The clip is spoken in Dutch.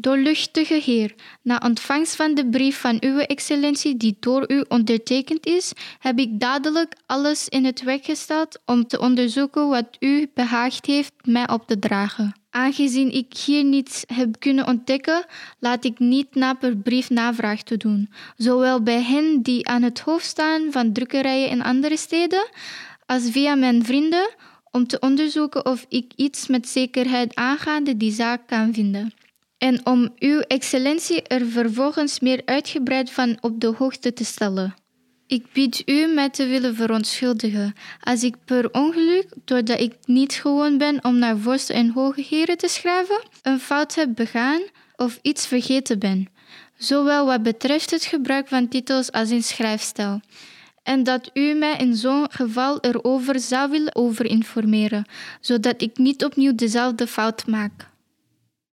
Doorluchtige Heer, na ontvangst van de brief van Uwe Excellentie die door u ondertekend is, heb ik dadelijk alles in het werk gesteld om te onderzoeken wat u behaagd heeft mij op te dragen. Aangezien ik hier niets heb kunnen ontdekken, laat ik niet na per brief navraag te doen, zowel bij hen die aan het hoofd staan van drukkerijen in andere steden, als via mijn vrienden, om te onderzoeken of ik iets met zekerheid aangaande die zaak kan vinden en om Uw Excellentie er vervolgens meer uitgebreid van op de hoogte te stellen. Ik bied u mij te willen verontschuldigen als ik per ongeluk, doordat ik niet gewoon ben om naar vorsten en hoge heren te schrijven, een fout heb begaan of iets vergeten ben, zowel wat betreft het gebruik van titels als in schrijfstijl. En dat u mij in zo'n geval erover zou willen overinformeren, zodat ik niet opnieuw dezelfde fout maak.